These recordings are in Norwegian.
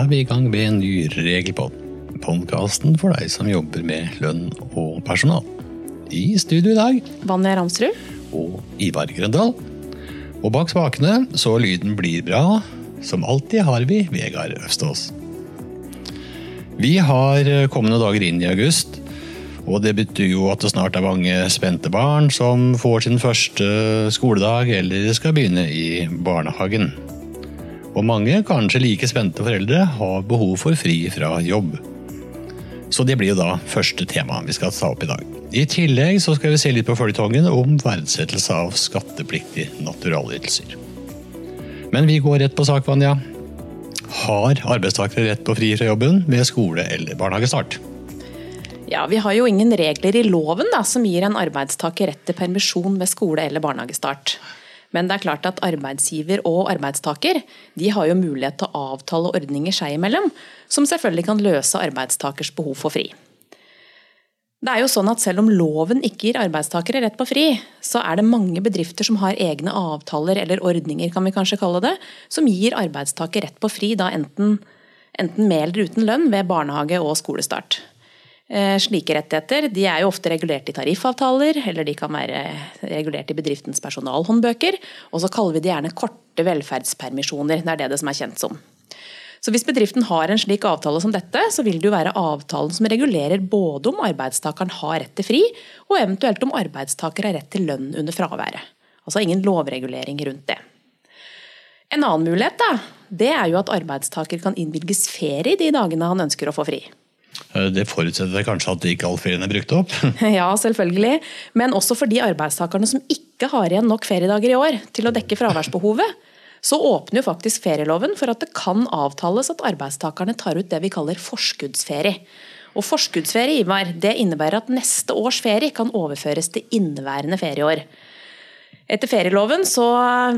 er vi i gang med en ny regelpod. Podkasten for deg som jobber med lønn og personal. I studio i dag Vanja Ramsrud. og Ivar Grøndal. Og bak spakene, så lyden blir bra, som alltid har vi Vegard Øvstås. Vi har kommende dager inn i august, og det betyr jo at det snart er mange spente barn som får sin første skoledag eller skal begynne i barnehagen. Og mange, kanskje like spente foreldre, har behov for fri fra jobb. Så det blir jo da første tema vi skal ta opp i dag. I tillegg så skal vi se litt på føljetongen om verdsettelse av skattepliktige naturalytelser. Men vi går rett på sak, Vanja. Har arbeidstakere rett på fri fra jobben ved skole- eller barnehagestart? Ja, Vi har jo ingen regler i loven da, som gir en arbeidstaker rett til permisjon ved skole- eller barnehagestart. Men det er klart at arbeidsgiver og arbeidstaker de har jo mulighet til å avtale ordninger seg imellom, som selvfølgelig kan løse arbeidstakers behov for fri. Det er jo sånn at Selv om loven ikke gir arbeidstakere rett på fri, så er det mange bedrifter som har egne avtaler eller ordninger kan vi kanskje kalle det, som gir arbeidstaker rett på fri da enten, enten med eller uten lønn ved barnehage og skolestart. Eh, Slike rettigheter de er jo ofte regulert i tariffavtaler, eller de kan være regulert i bedriftens personalhåndbøker. Og så kaller vi det gjerne korte velferdspermisjoner. Det er det det som er kjent som. Så Hvis bedriften har en slik avtale som dette, så vil det jo være avtalen som regulerer både om arbeidstakeren har rett til fri, og eventuelt om arbeidstaker har rett til lønn under fraværet. Altså ingen lovregulering rundt det. En annen mulighet da, det er jo at arbeidstaker kan innvilges ferie de dagene han ønsker å få fri. Eh, Det forutsetter kanskje at ikke all ferien er brukt opp. Ja, selvfølgelig. Men også for de arbeidstakerne som ikke har igjen nok feriedager i år til å dekke fraværsbehovet, så åpner jo faktisk ferieloven for at det kan avtales at arbeidstakerne tar ut det vi kaller forskuddsferie. Og forskuddsferie Ivar, det innebærer at neste års ferie kan overføres til inneværende ferieår. Etter ferieloven så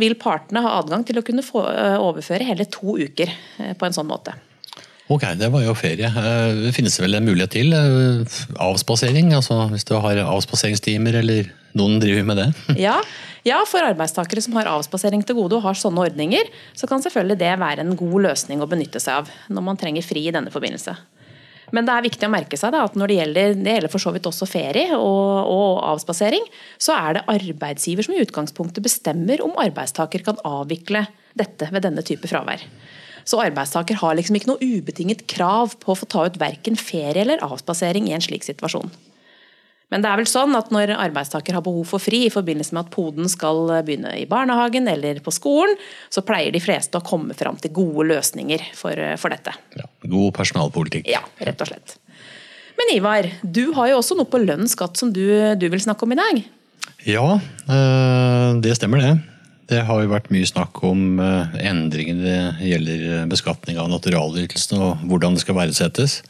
vil partene ha adgang til å kunne øh, overføre hele to uker øh, på en sånn måte. Ok, det var jo ferie. Eh, Det finnes vel en mulighet til? eh, Avspasering? Altså hvis du har avspaseringstimer, eller noen driver med det? Ja, ja, for arbeidstakere som har avspasering til gode og har sånne ordninger, så kan selvfølgelig det være en god løsning å benytte seg av når man trenger fri i denne forbindelse. Men det er viktig å merke seg da, at når det gjelder, det gjelder for så vidt også ferie og, og avspasering, så er det arbeidsgiver som i utgangspunktet bestemmer om arbeidstaker kan avvikle dette ved denne type fravær. Så arbeidstaker har liksom ikke noe ubetinget krav på å få ta ut verken ferie eller avspasering i en slik situasjon. Men det er vel sånn at når arbeidstaker har behov for fri i forbindelse med at poden skal begynne i barnehagen eller på skolen, så pleier de fleste å komme fram til gode løsninger for, for dette. Ja, god personalpolitikk. Ja, rett og slett. Men Ivar, du har jo også noe på lønn skatt som du, du vil snakke om i dag. Ja, eh, det stemmer det. Det har jo vært mye snakk om endringene endringer det gjelder beskatning av naturalytelsene og hvordan det skal verdsettes.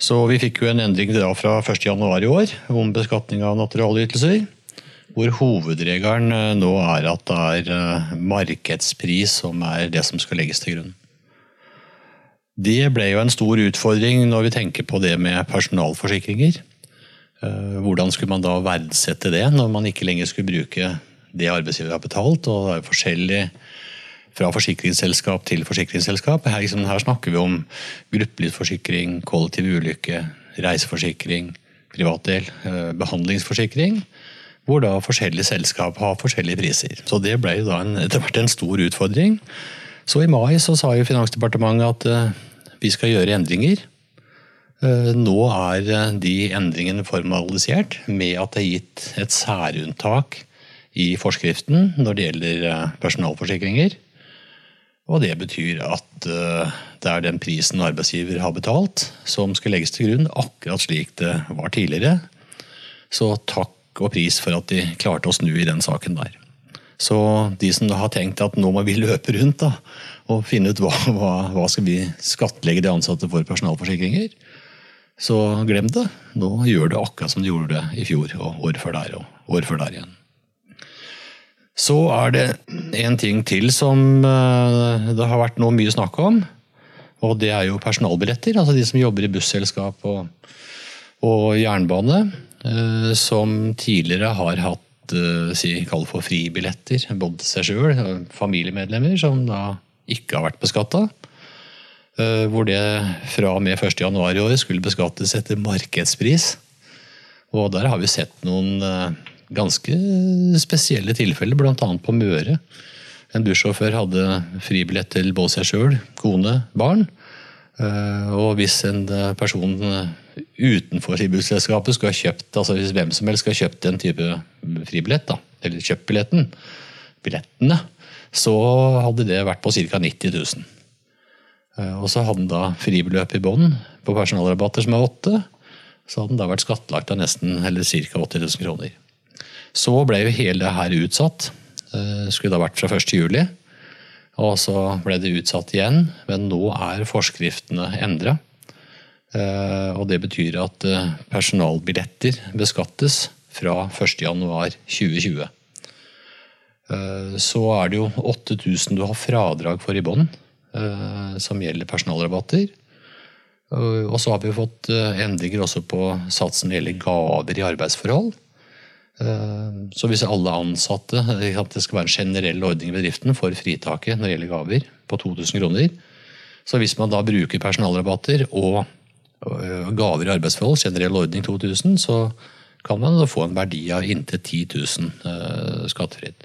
Så vi fikk jo en endring da fra 1.1 i år om beskatning av naturalytelser. Hvor hovedregelen eh, nå er at det er eh, markedspris som er det som skal legges til grunn. Det ble jo en stor utfordring når vi tenker på det med personalforsikringer. Eh, Hvordan skulle man da verdsette det, når man ikke lenger skulle bruke det arbeidsgiver har betalt? og det er forskjellig fra forsikringsselskap til forsikringsselskap. Her, liksom, her snakker vi om gruppelivsforsikring, kollektiv ulykke, reiseforsikring, privatdel, eh, behandlingsforsikring. Hvor da forskjellige selskap har forskjellige priser. Så det ble jo da en, etter hvert en stor utfordring. Så i mai så sa jo Finansdepartementet at uh, vi skal gjøre endringer. Uh, Nå er de endringene formalisert med at det er gitt et særunntak i forskriften når det gjelder eh, personalforsikringer. Og det betyr at eh, det er den prisen arbeidsgiver har betalt som skal legges til grunn, akkurat slik det var tidligere. Så takk og pris for at de klarte å snu i den saken der. Så de som har tenkt at nå må vi løpe rundt da, og finne ut hva, hva, hva skal vi skattlegge de ansatte for personalforsikringer, så glem det. Nå gjør det akkurat som de gjorde det i fjor og år før der og år før der igjen. Så er det en ting til som eh, det har vært noe mye snakk om. Og det er jo personalbilletter. Altså de som jobber i busselskap og, og jernbane. eh, Som tidligere har hatt eh, si, kall for fribilletter, både til seg sjøl og familiemedlemmer, som da ikke har vært beskatta. Hvor det fra og med 1.1 i år skulle beskattes etter markedspris. Og der har vi sett noen ganske spesielle tilfeller, bl.a. på Møre. En bussjåfør hadde fribillett til både seg sjøl, kone, barn. Eh, og hvis en person utenfor skibusselskapet skulle ha kjøpt altså hvis hvem som helst skulle ha kjøpt en type fribillett, da, eller kjøpt billetten, billettene, så hadde det vært på ca. 90 000. Eh, og så hadde den da fribeløp i bånn på personalrabatter som er åtte. Så hadde den da vært skattlagt av nesten eller ca. 80 000 kroner. Så ble jo hele det her utsatt. Det eh, skulle da vært fra 1. juli. Og så ble det utsatt igjen, men nå er forskriftene endra. Eh, og det betyr at personalbilletter beskattes fra 1.1.2020. Så er det jo 8000 du har fradrag for i bånn. Eh, som gjelder personalrabatter. Og så har vi fått eh, endringer også på satsen når det gjelder gaver i arbeidsforhold. Eh, så hvis alle ansatte at det skal være en generell ordning i bedriften for fritaket når det gjelder gaver på 2000 kroner. Så hvis man da bruker personalrabatter og gaver i arbeidsforhold, generell ordning 2000, så kan man da få en verdi av inntil 10 000 skattefritt.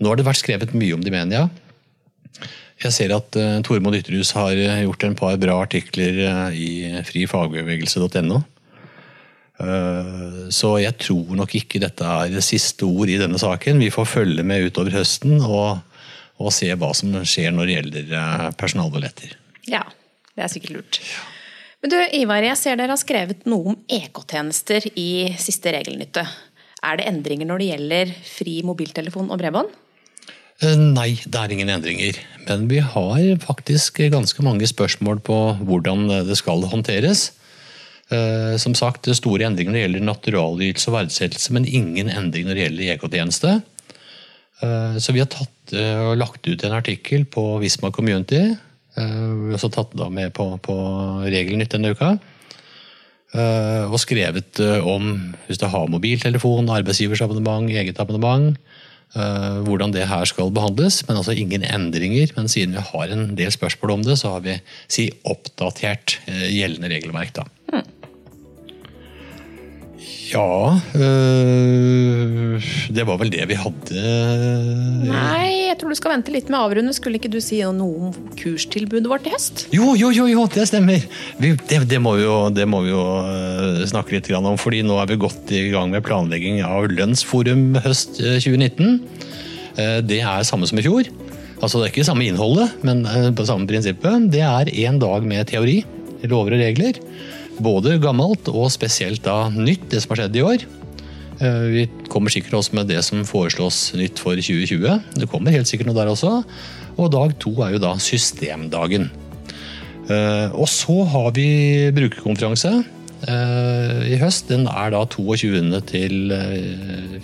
Nå har det vært skrevet mye om det. Jeg ser at Tormod Ytterhus har eh, gjort en par bra artikler i frifagbevegelse.no. Uh, så jeg tror nok ikke dette er det siste ord i denne saken. Vi får følge med utover høsten og, og se hva som skjer når det gjelder personalballetter. Ja, det er sikkert lurt. Men du, Ivar, jeg ser dere har skrevet noe om EK-tjenester i siste regelnytte. Er det endringer når det gjelder fri mobiltelefon og bredbånd? Eh, nei, det er ingen endringer. Men vi har faktisk ganske mange spørsmål på hvordan det skal håndteres. Eh, som sagt, store endringer når det gjelder naturalytelse og verdsettelse, men ingen endring når det gjelder EK-tjeneste. Eh, så vi har tatt og lagt ut en artikkel på Visma Community. Vi har også tatt det med på, på Regelnytt denne uka. Og skrevet om hvis du har mobiltelefon, arbeidsgivers abonnement, eget abonnement Eh, hvordan det her skal behandles. Men altså ingen endringer. Men siden vi har en del spørsmål om det, så har vi si, oppdatert eh, gjeldende regelverk. da. Ja øh, Det var vel det vi hadde. Nei, jeg tror du skal vente litt med å avrunde. Skulle ikke du si noe om kurstilbudet vårt i høst? Jo, jo, jo, jo det stemmer! Vi, det, det, må vi jo, det må vi jo snakke litt om. fordi nå er vi godt i gang med planlegging av Lønnsforum høst 2019. Det er samme som i fjor. Altså Det er ikke samme innholdet, men på samme prinsippet. Det er én dag med teori, lover og regler. Både gammelt og spesielt da nytt, det som har skjedd i år. Eh, vi kommer sikkert også med det som foreslås nytt for 2020. Det kommer helt sikkert noe der også. Og dag to er jo da systemdagen. Eh, og så har vi brukerkonferanse eh, i høst. Den er da 22. til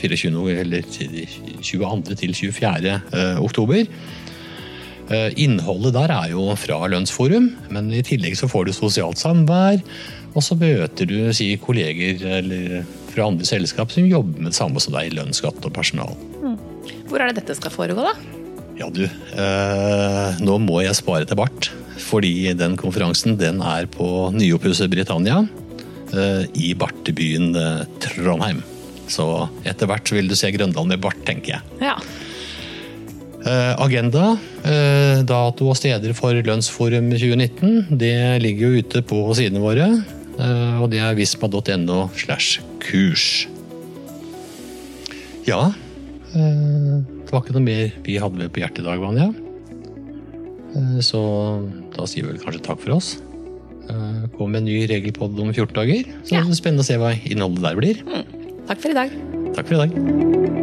24. eller 22. til 24. oktober. Innholdet der er jo fra Lønnsforum, men i tillegg så får du sosialt samvær. Og så møter du si, kolleger eller fra andre selskap som jobber med det samme som deg, lønn, skatt og personal. Mm. Hvor er det dette skal foregå, da? Ja, du. Eh, nå må jeg spare til bart. Fordi den konferansen den er på nyopphuset Britannia. Eh, I bartebyen eh, Trondheim. Så etter hvert vil du se Grøndal med bart, tenker jeg. Ja. Eh, agenda, eh, dato og steder for Lønnsforum 2019, det ligger jo ute på sidene våre. Eh, og det er visma.no slash kurs. Ja Det var ikke noe mer vi hadde på hjertet i dag, Vanja. Så da sier vi vel kanskje takk for oss. Kom med en ny regelpod om 14 dager. Så ja. det er spennende å se hva innholdet der blir. Mm. Takk for i dag. Takk for i dag.